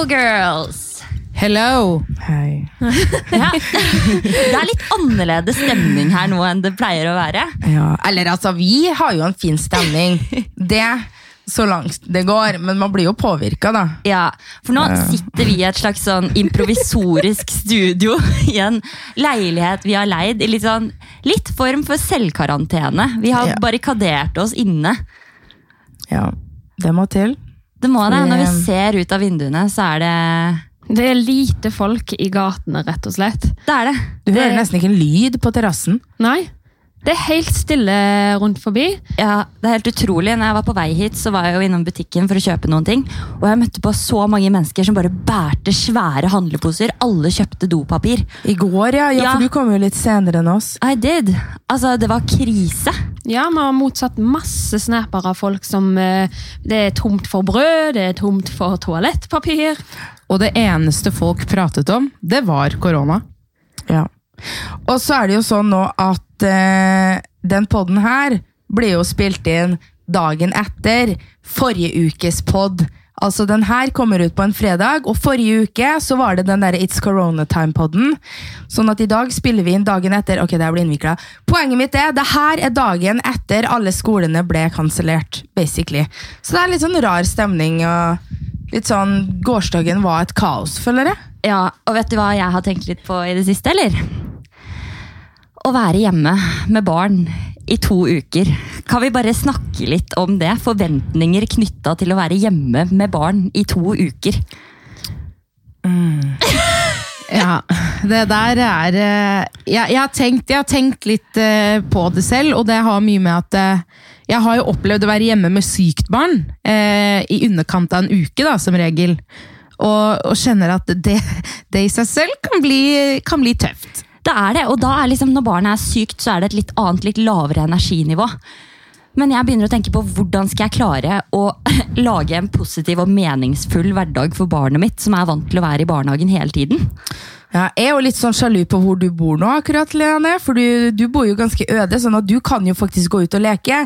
Hello, girls! Hello! Hei. Ja. Det er litt annerledes stemning her nå enn det pleier å være. Ja, eller altså, vi har jo en fin stemning. Det, så langt det går. Men man blir jo påvirka, da. Ja, For nå sitter vi i et slags sånn improvisorisk studio i en leilighet vi har leid i litt sånn litt form for selvkarantene. Vi har Ja. barrikadert oss inne. Ja, det må til. Det må det. Når vi ser ut av vinduene, så er det Det er lite folk i gatene, rett og slett. Det er det. Du det, hører nesten ikke en lyd på terrassen. Nei, det er helt stille rundt forbi. Ja, det er helt utrolig. Når jeg var på vei hit, så var jeg jo innom butikken for å kjøpe noen ting. Og jeg møtte på så mange mennesker som bare bærte svære handleposer. Alle kjøpte dopapir. I går, ja. ja, Ja. for du kom jo litt senere enn oss. I did. Altså, det var krise. Ja, vi har motsatt masse snapper av folk som eh, Det er tomt for brød, det er tomt for toalettpapir. Og det eneste folk pratet om, det var korona. Ja. Og så er det jo sånn nå at eh, den podden her blir jo spilt inn dagen etter forrige ukes pod. Altså Den her kommer ut på en fredag, og forrige uke så var det den der It's Corona Time-podden. Sånn at i dag spiller vi inn dagen etter. Ok, det blir innvikla. Poenget mitt er det her er dagen etter alle skolene ble kansellert, basically. Så det er litt sånn rar stemning. og Litt sånn Gårsdagen var et kaos, føler jeg. Ja, og vet du hva jeg har tenkt litt på i det siste, eller? Å være hjemme med barn i to uker. Kan vi bare snakke litt om det? Forventninger knytta til å være hjemme med barn i to uker. Ja, det der er eh, jeg, jeg, har tenkt, jeg har tenkt litt eh, på det selv, og det har mye med at eh, jeg har jo opplevd å være hjemme med sykt barn eh, i underkant av en uke, da, som regel. Og, og kjenner at det, det i seg selv kan bli, kan bli tøft. Det er det, og da er liksom, når barnet er sykt, så er det et litt annet, litt lavere energinivå. Men jeg begynner å tenke på hvordan skal jeg klare å lage en positiv og meningsfull hverdag for barnet mitt, som er vant til å være i barnehagen hele tiden. Ja, jeg er jo litt sånn sjalu på hvor du bor nå, akkurat, Leane. For du, du bor jo ganske øde, sånn at du kan jo faktisk gå ut og leke.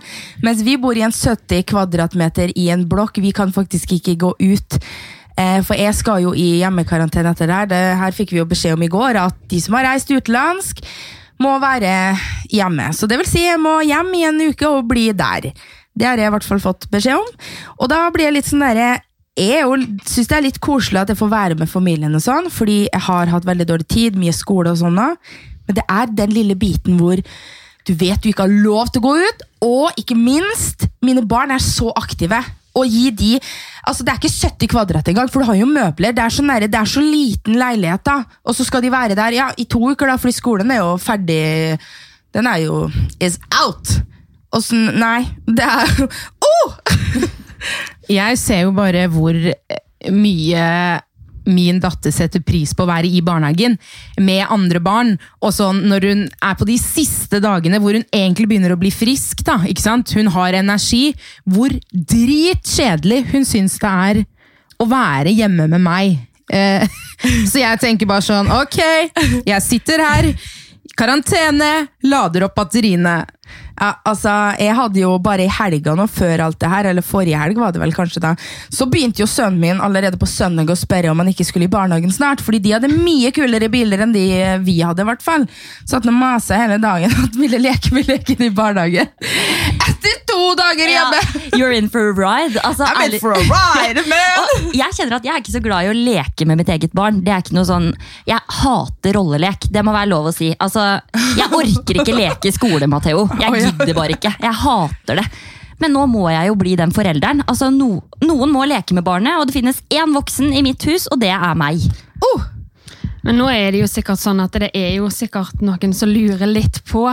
Mens vi bor i en 70 kvadratmeter i en blokk. Vi kan faktisk ikke gå ut. Eh, for jeg skal jo i hjemmekarantene etter det her. Det her fikk vi jo beskjed om i går, at de som har reist utenlandsk, må være hjemme. Så det vil si, jeg må hjem i en uke og bli der. Det har jeg i hvert fall fått beskjed om. Og da blir jeg litt sånn derre jeg syns det er litt koselig at jeg får være med familien, og sånn, fordi jeg har hatt veldig dårlig tid, mye skole og sånn. Men det er den lille biten hvor du vet du ikke har lov til å gå ut, og ikke minst, mine barn er så aktive. Og gi de, altså Det er ikke 70 kvadrat engang, for du har jo møbler. Det er, så nære, det er så liten leilighet, da. Og så skal de være der ja, i to uker, da, fordi skolen er jo ferdig Den er jo is out! Og sånn, nei, det er jo oh! Jeg ser jo bare hvor mye min datter setter pris på å være i barnehagen med andre barn. Og så når hun er på de siste dagene hvor hun egentlig begynner å bli frisk. da, ikke sant? Hun har energi. Hvor dritkjedelig hun syns det er å være hjemme med meg. Eh, så jeg tenker bare sånn Ok, jeg sitter her. Karantene, lader opp batteriene. Ja, altså, Jeg hadde jo bare i helga nå før alt det her, eller forrige helg var det vel kanskje da, så begynte jo sønnen min allerede på søndag å spørre om han ikke skulle i barnehagen snart, fordi de hadde mye kulere biler enn de vi hadde, i hvert fall. Så at han masa hele dagen at ville leke med leken i barnehagen. Etter to dager hjemme! You're in for a ride. Altså, I'm in for a ride, man! Jeg kjenner at jeg er ikke så glad i å leke med mitt eget barn. Det er ikke noe sånn, Jeg hater rollelek. Det må være lov å si. Altså, Jeg orker ikke leke i skole, Matheo. Jeg gidder bare ikke. Jeg hater det. Men nå må jeg jo bli den forelderen. Altså, no, Noen må leke med barnet, og det finnes én voksen i mitt hus, og det er meg. Oh, Men nå er det jo sikkert sånn at det er jo sikkert noen som lurer litt på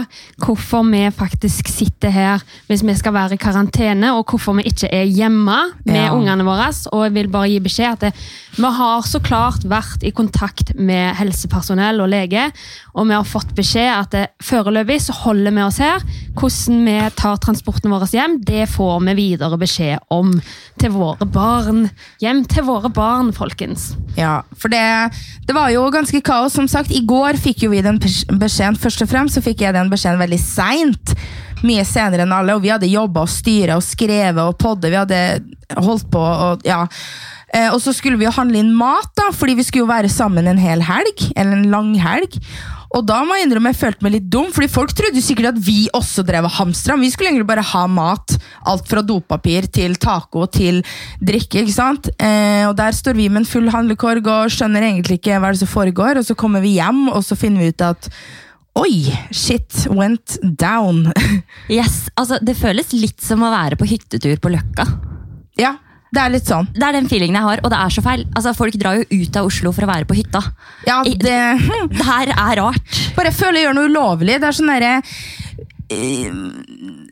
hvorfor vi faktisk sitter her hvis vi skal være i karantene, og hvorfor vi ikke er hjemme med Ja. ungene våre. Og jeg vil bare gi beskjed at det, vi har så klart vært i kontakt med helsepersonell og lege, og vi har fått beskjed at det, foreløpig så holder vi oss her. Hvordan vi tar transporten vår hjem, det får vi videre beskjed om til våre barn. Hjem til våre barn, folkens. Ja, for det, det var jo ganske kaos. Som sagt, I går fikk jo vi den beskjeden. Først og fremst så fikk jeg den beskjeden veldig seint. Mye senere enn alle. Og vi hadde jobba og styra og skrevet og podde. Vi hadde holdt på og ja. Eh, og så skulle vi jo handle inn mat, da, fordi vi skulle jo være sammen en hel helg. Eller en lang helg. Og da må jeg innrømme jeg følte meg litt dum, fordi folk trodde sikkert at vi også drev og hamstra. Vi skulle egentlig bare ha mat. Alt fra dopapir til taco til drikke. ikke sant? Eh, og der står vi med en full handlekorg og skjønner egentlig ikke hva det som foregår. Og så kommer vi hjem, og så finner vi ut at Oi, shit went down. Yes, altså Det føles litt som å være på hyttetur på Løkka. ja, det er litt sånn. Det er den feelingen jeg har, og det er så feil. Altså Folk drar jo ut av Oslo for å være på hytta. Ja, det... Det her er rart. Bare føler jeg gjør noe ulovlig. Det er sånn derre eh,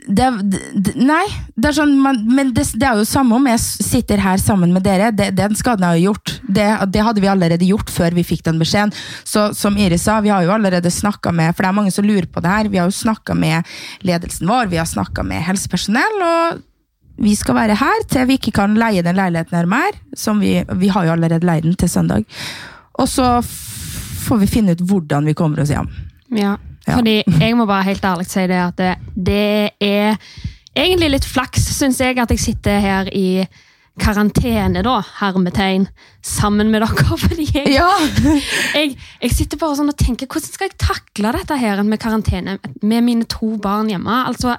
det, det, Nei, det er sånn man, Men det, det er jo samme om jeg sitter her sammen med dere. Det, den skaden jeg har gjort. Det, det hadde vi allerede gjort før vi fikk den beskjeden. Så som Iris sa, vi har jo allerede snakka med For det er mange som lurer på det her. Vi har jo snakka med ledelsen vår, vi har snakka med helsepersonell. og vi skal være her til vi ikke kan leie den leiligheten her mer. Som vi, vi har jo allerede leid den til søndag. Og så får vi finne ut hvordan vi kommer oss hjem. Ja, Ja. fordi jeg må bare helt ærlig si det at det, det er egentlig litt flaks, syns jeg, at jeg sitter her i karantene, da, hermetegn, sammen med dere. Fordi jeg, Ja! jeg, jeg sitter bare sånn og tenker, hvordan skal jeg takle dette her med karantene med mine to barn hjemme? Altså,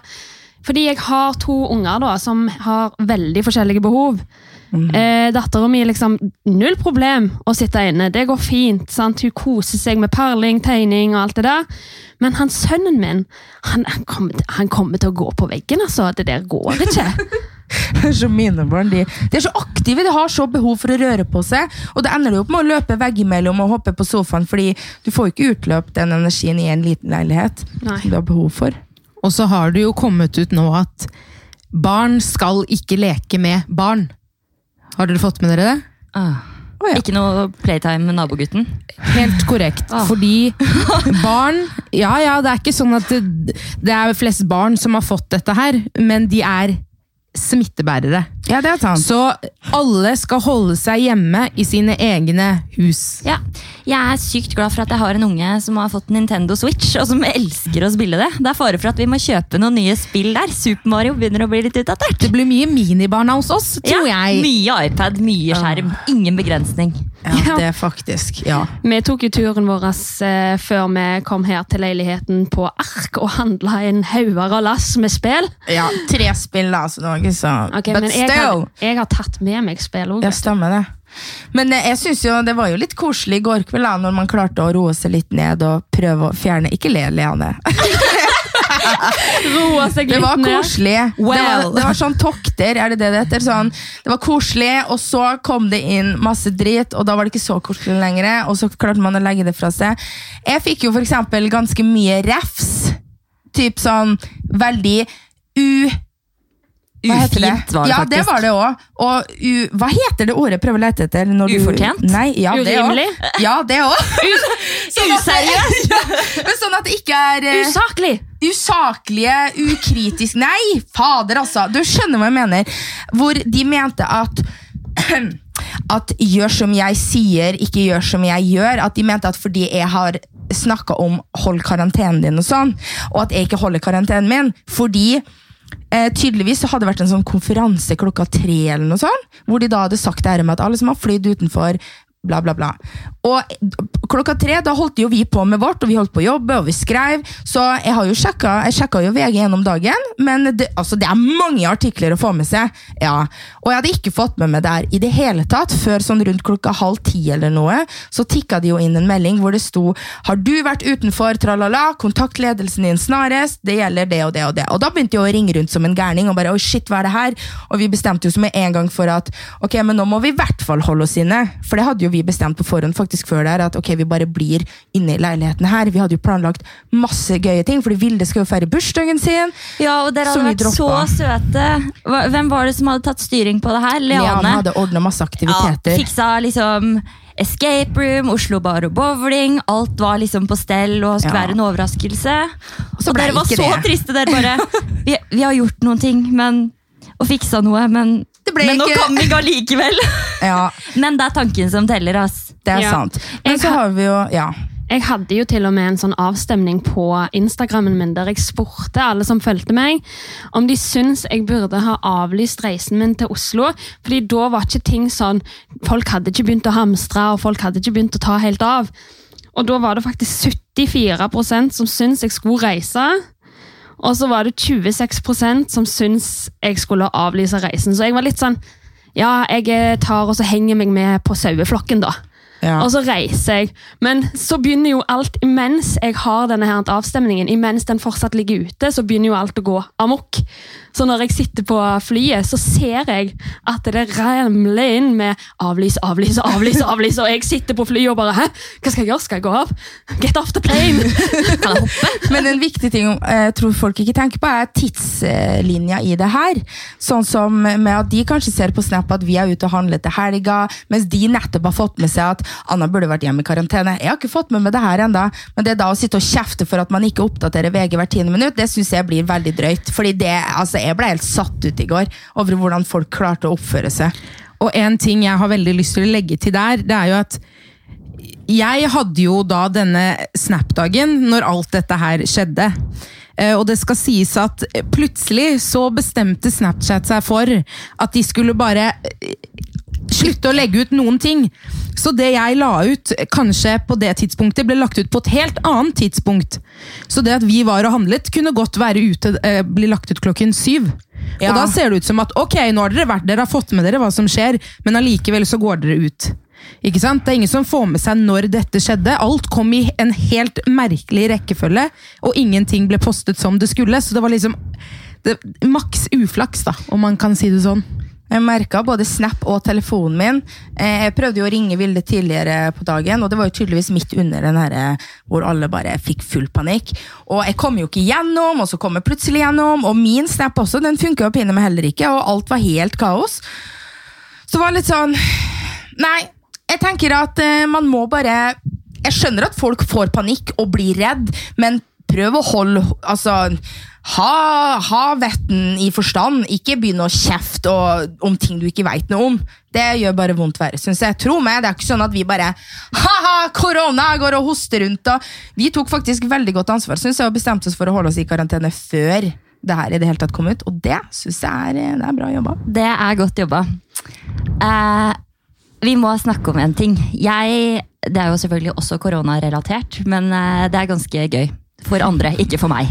fordi jeg har to unger da, som har veldig forskjellige behov. Eh, Dattera mi liksom null problem å sitte inne. Det går fint. sant? Hun koser seg med perling, tegning og alt det der. Men han sønnen min, han, han, kommer, han kommer til å gå på veggen. altså. Det der går ikke. Så mine barn, de, de er så aktive, de har så behov for å røre på seg. Og det ender jo opp med å løpe veggimellom og hoppe på sofaen, fordi du får ikke utløp den energien i en liten leilighet Nei. som du har behov for. Og så har det jo kommet ut nå at barn skal ikke leke med barn. Har dere fått med dere det? Ah. Oh, ja. Ikke noe playtime med nabogutten. Helt korrekt. Ah. Fordi barn Ja, ja, det er ikke sånn at det, det er flest barn som har fått dette her, men de er smittebærere. Ja, det er sant. Så alle skal holde seg hjemme i sine egne hus. Ja, Jeg er sykt glad for at jeg har en unge som har fått Nintendo Switch, og som elsker å spille det. Det er fare for at vi må kjøpe noen nye spill der. Super Mario begynner å bli litt utdatert. Det blir mye minibarna hos oss, tror Ja, jeg. Mye iPad, mye skjerm. Ingen begrensning. Ja, det er faktisk, ja. Vi tok jo turen vår eh, før vi kom her til leiligheten på ark og handla en hauger og lass med spill. Ja, tre spill da, så noe så... Ok, But men jeg har, jeg har tatt med meg spill òg. Ja, stemmer det. Men eh, jeg synes jo det var jo litt koselig i går kveld da, når man klarte å roe seg litt ned og prøve å fjerne Ikke le, Leane. Roa seg Det litt var ned. koselig. Det, var, Well. det var sånn tokter, er det det det heter? Sånn, det var koselig, og så kom det inn masse drit, og da var det ikke så koselig lenger, og så klarte man å legge det fra seg. Jeg fikk jo eksempel ganske mye refs. Typ sånn veldig u... Ufint var det ja, faktisk. det var det òg. Og u, hva heter det ordet jeg prøver å lete etter? Når du- Ufortjent? Nei, ja. Urimelig? Ja, det òg. Useriøst! ja, men sånn at det ikke er eh, Usaklig! usaklige, ukritisk Nei, fader, altså! Du skjønner hva jeg mener. Hvor de mente at At gjør som jeg sier, ikke gjør som jeg gjør. At de mente at fordi jeg har snakka om hold karantenen din og sånn, og at jeg ikke holder karantenen min fordi Eh, tydeligvis så hadde det vært en sånn konferanse klokka tre, eller noe sånt, hvor de da hadde sagt det her med at alle som har flydd utenfor, bla, bla, bla. Og klokka tre, da holdt jo vi på med vårt, og vi holdt på å jobbe, og vi skrev, så jeg har jo sjekka, jeg sjekka jo VG gjennom dagen, men det, altså, det er mange artikler å få med seg, ja. Og jeg hadde ikke fått med meg der i det hele tatt, før sånn rundt klokka halv ti eller noe, så tikka de jo inn en melding hvor det sto, har du vært utenfor, tralala, kontakt ledelsen din snarest, det gjelder det og det og det. Og da begynte jeg å ringe rundt som en gærning, og bare, oi shit, hva er det her? Og vi bestemte jo som en gang for at, ok, men nå må vi i hvert fall holde oss inne, for det hadde jo vi bestemt på forhånd faktisk før der, at ok, vi bare blir inne i leiligheten her. Vi hadde jo planlagt masse gøye ting, fordi Vilde skal jo feire bursdagen sin. Ja, og dere hadde vært så søte. Hvem var det som hadde tatt styring på det her? Leane Leane. hadde ordnet masse aktiviteter. Ja, fiksa liksom escape room, Oslo bar og bowling. Alt var liksom på stell og skulle Ja. være en overraskelse. Og Og dere var så det. triste, dere bare. Vi, vi har gjort noen ting men, og fiksa noe, men, Det men nå ikke- kan vi ikke allikevel. Ja, Men det er tanken som teller, ass. det er Ja. sant. Men Jeg så har- vi jo, ja. Jeg hadde jo til og med en sånn avstemning på Instagrammen min der jeg spurte alle som fulgte meg, om de syns jeg burde ha avlyst reisen min til Oslo. fordi da var ikke ting sånn Folk hadde ikke begynt å hamstre, og folk hadde ikke begynt å ta helt av. Og da var det faktisk 74% som syntes jeg skulle reise. Og så var det 26% som syntes jeg skulle avlyse reisen. Så jeg var litt sånn Ja, jeg tar og så henger meg med på saueflokken, da. Ja. Og så reiser jeg. Men så begynner jo alt, imens jeg har denne her avstemningen, imens den fortsatt ligger ute, så begynner jo alt å gå amok. Så når jeg sitter på flyet, så ser jeg at det ramler inn med avlys, avlys, avlys, avlys, og jeg sitter på flyet og bare Hæ? Hva skal jeg gjøre? Skal jeg gå av? Get off the plane! Kan jeg hoppe? Men en viktig ting eh, jeg tror folk ikke tenker på, er tidslinja i det her. Sånn som med at de kanskje ser på Snap at vi er ute og handler til helga, mens de nettopp har fått med seg at Anna burde vært hjemme i karantene. Jeg har ikke fått med meg det her enda, men det er da å sitte og kjefte for at man ikke oppdaterer VG hvert tiende minutt, det syns jeg blir veldig drøyt. Fordi det, altså, jeg ble helt satt ut i går over hvordan folk klarte å oppføre seg. Og en ting jeg har veldig lyst til å legge til der, det er jo at jeg hadde jo da denne Snap-dagen når alt dette her skjedde. Eh, Og det skal sies at plutselig så bestemte Snapchat seg for at de skulle bare slutte å legge ut noen ting. Så det jeg la ut kanskje på det tidspunktet, ble lagt ut på et helt annet tidspunkt. Så det at vi var og handlet, kunne godt være ute, eh, bli lagt ut klokken syv. Ja. Og da ser det ut som at ok, nå har dere vært dere har fått med dere hva som skjer, men allikevel så går dere ut. Ikke sant? Det er ingen som får med seg når dette skjedde. Alt kom i en helt merkelig rekkefølge, og ingenting ble postet som det skulle. Så det var liksom det, maks uflaks, da, om man kan si det sånn. Jeg merka både Snap og telefonen min. Eh, Jeg prøvde jo å ringe Vilde tidligere på dagen, og det var jo tydeligvis midt under den her eh, hvor alle bare fikk full panikk. Og jeg kom jo ikke gjennom, og så kom jeg plutselig gjennom, og min Snap også, den funka jo pinne meg heller ikke, og alt var helt kaos. Så det var litt sånn Nei, jeg tenker at eh, man må bare Jeg skjønner at folk får panikk og blir redd, men prøv å holde Altså, ha, ha vetten i forstand. Ikke begynne å kjefte om ting du ikke veit noe om. Det gjør bare vondt verre, syns jeg. Tro meg, det er ikke sånn at vi bare ha-ha, korona, går og hoster rundt. Og vi tok faktisk veldig godt ansvar synes jeg, og bestemte oss for å holde oss i karantene før det her i det hele tatt kom ut. Og det syns jeg er, det er bra jobba. Det er godt jobba. Uh, vi må snakke om en ting. Jeg, det er jo selvfølgelig også koronarelatert, men eh, det er ganske gøy. For andre, ikke for meg.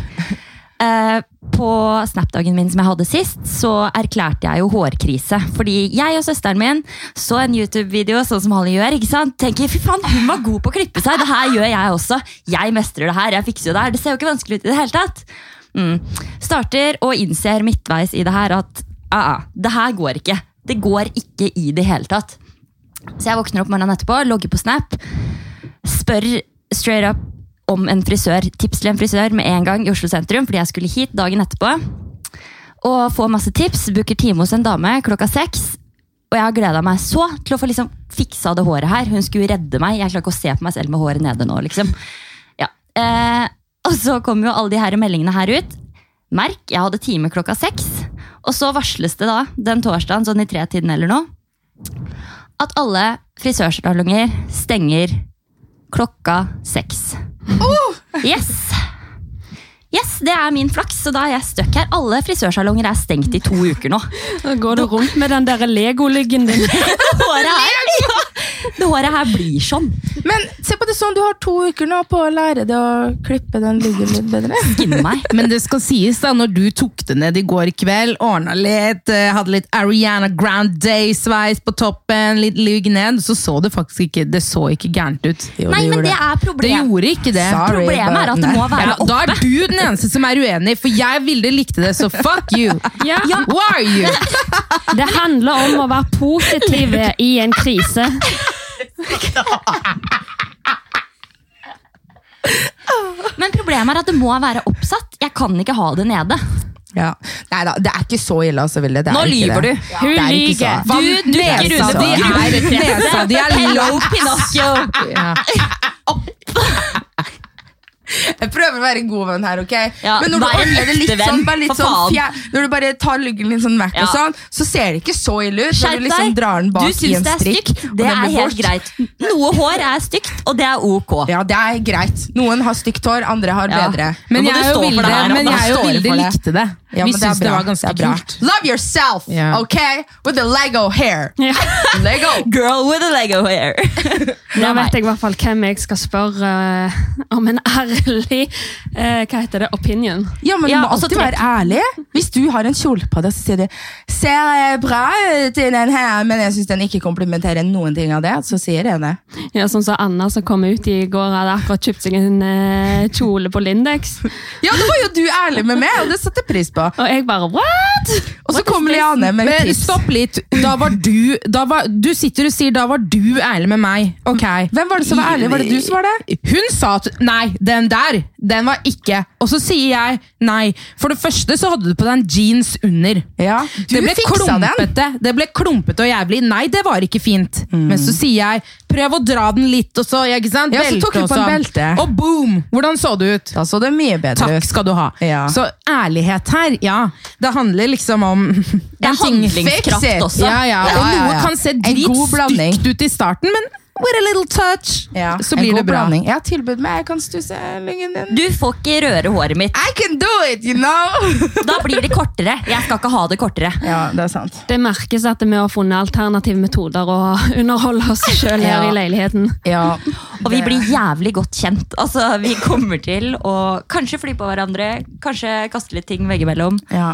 Eh, på Snap-dagen min som jeg hadde sist, så erklærte jeg jo hårkrise. Fordi jeg og søsteren min så en YouTube-video sånn som Holly gjør. ikke sant? Tenker, fy faen, Hun var god på å klippe seg, det her gjør jeg også. Jeg mestrer det her, jeg fikser jo det her. Det ser jo ikke vanskelig ut i det hele tatt. Mm. Starter og innser midtveis i det her at ah, ah, det her går ikke. Det går ikke i det hele tatt. Så jeg våkner opp morgenen etterpå, logger på Snap, spør straight up om en frisør, tips til en frisør med en gang i Oslo sentrum, fordi jeg skulle hit dagen etterpå. Og får masse tips, booker time hos en dame klokka seks. Og jeg har gleda meg så til å få liksom fiksa det håret her. Hun skulle redde meg. Jeg klarer ikke å se på meg selv med håret nede nå, liksom. Ja. Eh, og så kommer jo alle de her meldingene her ut. Merk, jeg hadde time klokka seks. Og så varsles det da, den torsdagen, sånn i tretiden eller noe, at alle frisørsalonger stenger klokka seks. Yes! Yes, Det er min flaks, så da er jeg stuck her. Alle frisørsalonger er stengt i to uker nå. Da går du rundt med den der legolyggen din. Håret her, det håret her blir sånn. Men se på det sånn, du har to uker nå på å lære deg å klippe den luggen litt bedre. Skinne meg. Men det skal sies, da, når du tok det ned i går kveld, ordna litt, eh, hadde litt Ariana Grande-sveis på toppen, litt lugg ned, så så det faktisk ikke Det så ikke gærent ut. Jo, Nei, men det er Det gjorde ikke det. Sorry, Problemet er at det må være Ja, da er du den eneste som er uenig, for jeg ville likte det, så fuck you! Ja. Who are you? Det handler om å være positiv i en krise. Men problemet er at det må være oppsatt. Jeg kan ikke ha det nede. Ja. Nei da, det er ikke så ille, altså, er Nå lyver du. Hun er lyver. Du dukker under De nesa er low Pinocchio. ja. Jeg prøver å være en god venn her, ok? Ja, Men når du ordner det litt sånn, bare litt for sånn fjer, Når du bare tar luggen litt sånn vekk Ja. og sånn, så ser det ikke så ille ut. Når Skjerp du liksom deg! drar den bak Du i syns en det er strikk. stygt. Det er helt bort. greit. Noe hår er stygt, og det er ok. Ja, det er greit. Noen har stygt hår, andre har Ja. bedre. Men jeg er og Vilde, det men jeg og Står Vilde likte det. Ja, Vi syns det var ganske Det bra. kult. Love yourself, yeah. ok? With the Lego hair. Yeah. Lego. Girl with a Lego hair. Nå vet jeg i hvert fall hvem jeg skal spørre eh, om en ærlig eh, Hva heter det? Opinion. Ja, men Ja, du må alltid trekk- være ærlig. Hvis du har en kjole på deg, så sier du Ser bra ut i den her, men jeg syns den ikke komplementerer noen ting av det, så sier jeg det. Ja, Sånn som Anna som kom ut i går, hadde akkurat kjøpt seg en eh, kjole på Lindex. Ja, da var jo du ærlig med meg, og det satte jeg pris på. Og jeg bare what?! Og så kommer Liane med Men tips. stopp litt. Da var du da var, Du sitter og sier 'da var du ærlig med meg'. Ok. Hvem var det som var ærlig? Var det du som var det? Hun sa at 'nei, den der, den var ikke'. Og så sier jeg nei. For det første så hadde du på deg en jeans under. Ja, du det ble fiksa den. Det ble klumpete og jævlig. Nei, det var ikke fint. Men så sier jeg 'prøv å dra den litt', og så ikke sant? Ja, så tok du på en belte. Og boom! Hvordan så det ut? Da så det mye bedre Takk ut. skal du ha. Ja. Så ærlighet her, ja. Det handler liksom om Det er en ting- handlingskraft også. Ja, ja. Ja, Og ja, noe kan se En god dritstygt ut i starten, men with a little touch, Ja, så blir det bra. blanding. Jeg har tilbud meg, jeg kan stusse lyngen din. Du får ikke røre håret mitt. I can do it, you know! Da blir det kortere. Jeg skal ikke ha det kortere. Ja, det er sant. Det merkes at vi har funnet alternative metoder å underholde oss sjøl her Ja. i leiligheten. Ja. Og vi blir jævlig godt kjent. Altså, Vi kommer til å kanskje fly på hverandre, kanskje kaste litt ting veggimellom. ja.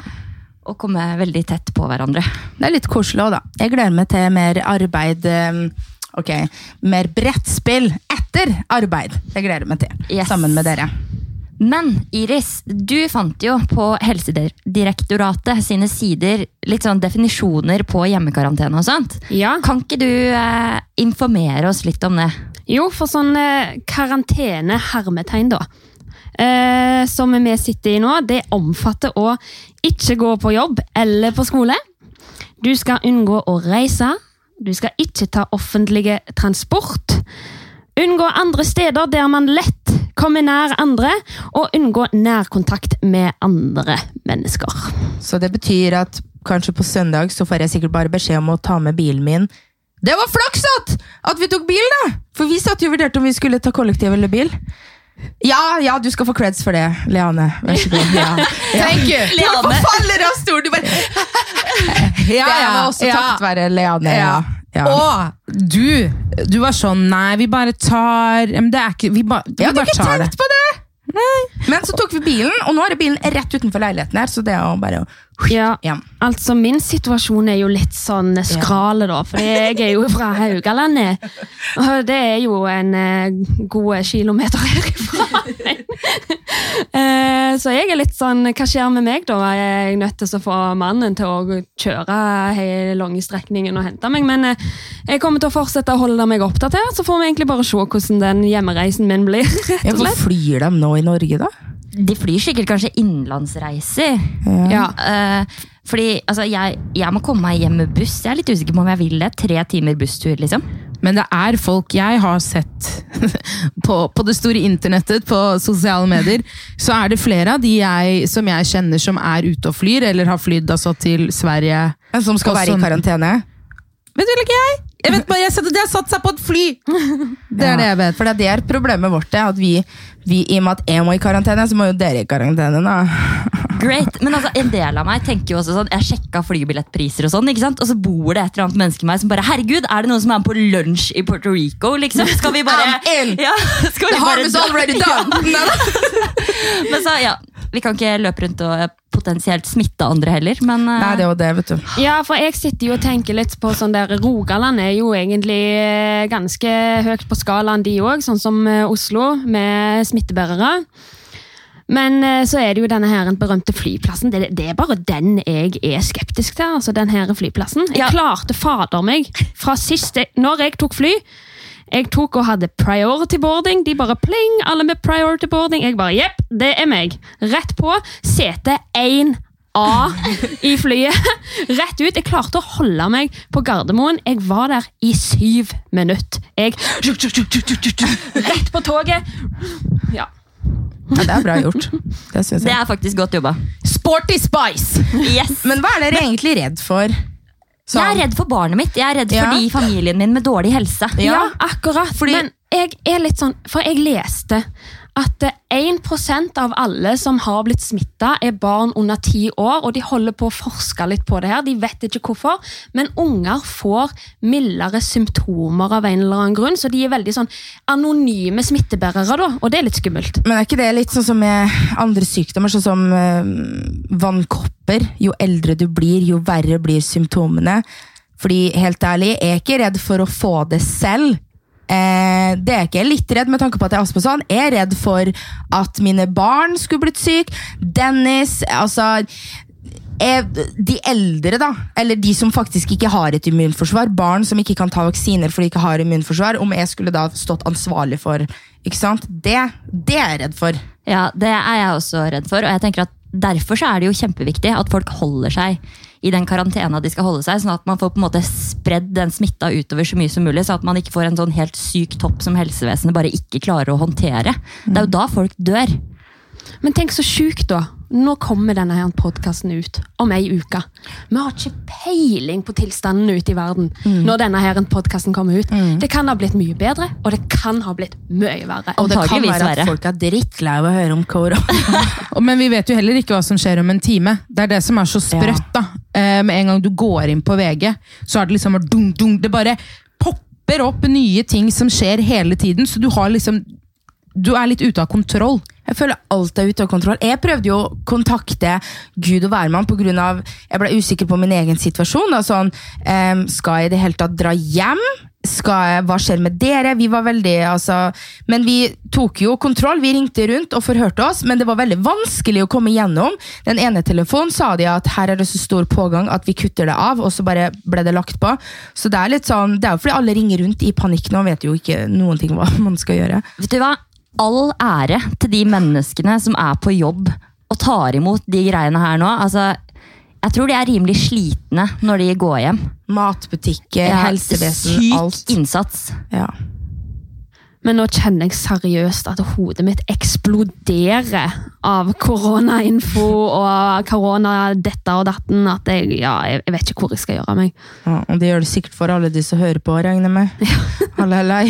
Og komme veldig tett på hverandre. Det er litt koselig òg, da. Jeg gleder meg til mer arbeid um, Ok, mer brettspill etter arbeid. Det gleder jeg meg til. Yes. Sammen med dere. Men Iris, du fant jo på Helsedirektoratet sine sider litt sånn definisjoner på hjemmekarantene og sånt. Ja. Kan ikke du eh, informere oss litt om det? Jo, for sånn eh, karantene-hermetegn, da. Eh, som vi sitter i nå, det omfatter å ikke gå på jobb eller på skole. Du skal unngå å reise. Du skal ikke ta offentlige transport. Unngå andre steder der man lett kommer nær andre, og unngå nærkontakt med andre mennesker. Så det betyr at kanskje på søndag så får jeg sikkert bare beskjed om å ta med bilen min. Det var flaks at, vi tok bil, da! For vi satt jo og vurderte om vi skulle ta kollektiv eller bil. Ja, ja, du skal få creds for det, Leane. Vær så god. Ja. Thank you! Leane faller av stol? Du bare Ja, Det var også ja. takket være Leane. Ja. Ja. Og du, du var sånn Nei, vi bare tar men det er ikke, Vi, ba, vi Jeg hadde bare ikke tar det. tenkt på det! Men så tok vi bilen, og nå er det bilen rett utenfor leiligheten her, så det er jo bare å Ja, altså Min situasjon er jo litt sånn skrale, da. For jeg er jo fra Haugalandet. Og det er jo en eh, god kilometer herifra. Eh, så jeg er litt sånn Hva skjer med meg, da? Er jeg nødt til å få mannen til å kjøre hele lange strekningen og hente meg? Men eh, jeg kommer til å fortsette å holde meg oppdatert, så får vi egentlig bare se hvordan den hjemmereisen min blir. rett Ja, hvor flyr de nå i Norge, da? De flyr sikkert kanskje innenlandsreiser. Ja. Uh, fordi altså, jeg, jeg må komme meg hjem med buss. Jeg er litt usikker på om jeg vil det. Tre timer busstur, liksom. Men det er folk jeg har sett på, på det store internettet, på sosiale medier, så er det flere av de jeg, som jeg kjenner som er ute og flyr, eller har flydd altså, til Sverige. Som skal være i sånn- karantene? Vet du ikke jeg? Jeg vet bare, jeg de har satt seg på et fly! Det er det jeg vet. For det er problemet vårt. Det, at vi, vi, I og med at jeg må i karantene, så må jo dere i karantene. da. Great, men altså, En del av meg tenker jo også sånn Jeg sjekka flybillettpriser, og sånn, ikke sant? Og så bor det et eller annet menneske i meg som bare Herregud, er det noen som er med på lunsj i Puerto Rico? liksom? Skal vi bare I'm in! Ja, skal vi The harm bare is already done! Men så, ja, Vi kan ikke løpe rundt og eh, potensielt smitte andre heller, men eh, Nei, det jo det, vet du. Ja, for jeg sitter jo og tenker litt på sånn der Rogaland er jo egentlig eh, ganske høyt på skalaen, de òg, sånn som Oslo, med smittebærere. Men så er det jo denne her berømte flyplassen. Det, det er bare den jeg er skeptisk til. altså den her flyplassen. Jeg Ja. klarte fader meg fra sist, Når jeg tok fly jeg tok og hadde priority boarding. De bare pling, alle med priority boarding. Jeg bare jepp, det er meg. Rett på. Sete 1A i flyet. Rett ut. Jeg klarte å holde meg på Gardermoen. Jeg var der i syv minutter. Jeg Rett på toget. Ja. Ja, det er bra gjort. Det Det er faktisk godt jobba. Sporty Spice! Yes. Men hva er dere egentlig redd for? Sånn- Jeg er redd for barnet mitt. Jeg er redd for de i familien min med dårlig helse. Ja. Ja, akkurat. Fordi- Men jeg er litt sånn For jeg leste at eh, 1% av alle som har blitt smitta, er barn under 10 år, og de holder på å forske litt på det her. De vet ikke hvorfor, men unger får mildere symptomer av en eller annen grunn, så de er veldig sånn anonyme smittebærere, da, og det er litt skummelt. Men er ikke det litt sånn som med andre sykdommer, sånn som eh, vannkopper? Jo eldre du blir, jo verre blir symptomene. Fordi helt ærlig, jeg er ikke redd for å få det selv. Eh, det er ikke jeg litt redd med tanke på at jeg er astmasan. Jeg er redd for at mine barn skulle blitt syke. Dennis, altså er de eldre, da, eller de som faktisk ikke har et immunforsvar, barn som ikke kan ta vaksiner fordi de ikke har immunforsvar, om jeg skulle da stått ansvarlig for ikke sant? Det, det er jeg redd for. Ja, Det er jeg også redd for. og jeg tenker at Derfor så er det jo kjempeviktig at folk holder seg i den karantena de skal holde seg, sånn at man får på en måte spredd den smitta utover så mye som mulig, sånn at man ikke får en sånn helt syk topp som helsevesenet bare ikke klarer å håndtere. Det er jo da folk dør. Men tenk så sjukt, da. Nå kommer denne her podkasten ut om ei uke. Vi har ikke peiling på tilstanden ute i verden når denne her podkasten kommer ut. Det kan ha blitt mye bedre, og det kan ha blitt mye verre. Og det kan være at folk er drittlei av å høre om korona. Men vi vet jo heller ikke hva som skjer om en time. Det er det som er så sprøtt. da. Eh, Med en gang du går inn på VG, så er det liksom dung, dung, Det bare popper opp nye ting som skjer hele tiden, så du har liksom Du er litt ute av kontroll. Jeg føler alt er ute av kontroll. Jeg prøvde jo å kontakte Gud og hvermann pga. jeg ble usikker på min egen situasjon. Da, sånn, um, skal jeg i det hele tatt dra hjem? Skal hva skjer med dere? Vi var veldig, altså, men vi tok jo kontroll. Vi ringte rundt og forhørte oss, men det var veldig vanskelig å komme gjennom. Den ene telefonen sa de at her er det så stor pågang at vi kutter det av, og så bare ble det lagt på. Så det er litt sånn, det er jo fordi alle ringer rundt i panikk nå, vet jo ikke noen ting hva man skal gjøre. Vet du hva? All ære til de menneskene som er på jobb og tar imot de greiene her nå. Altså, jeg tror de er rimelig slitne når de går hjem. Matbutikker, Ja, helsevesen, syk alt. innsats. Ja. Men nå kjenner jeg seriøst at hodet mitt eksploderer av koronainfo og korona dette og datten. At jeg, ja, jeg vet ikke hvor jeg skal gjøre av meg. Ja, og det gjør det sikkert for alle de som hører på, regner jeg med. Alle er lei.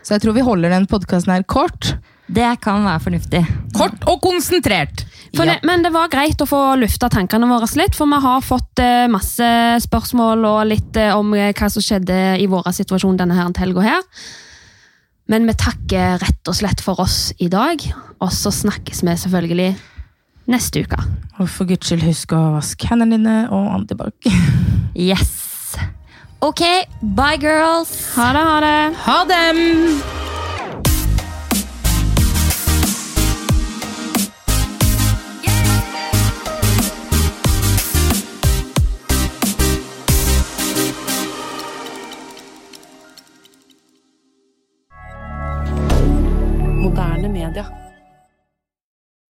Så jeg tror vi holder den podkasten her kort. Det kan være fornuftig. Kort og konsentrert! For det, men det var greit å få lufta tankene våre litt, for vi har fått eh, masse spørsmål og litt eh, om eh, hva som skjedde i vår situasjon denne her helga her. Men vi takker rett og slett for oss i dag, og så snakkes vi selvfølgelig neste uke. Og for guds skyld, husk å vaske hendene dine og antibac. Yes. Ok, bye girls. Ha det, ha det! Ha dem!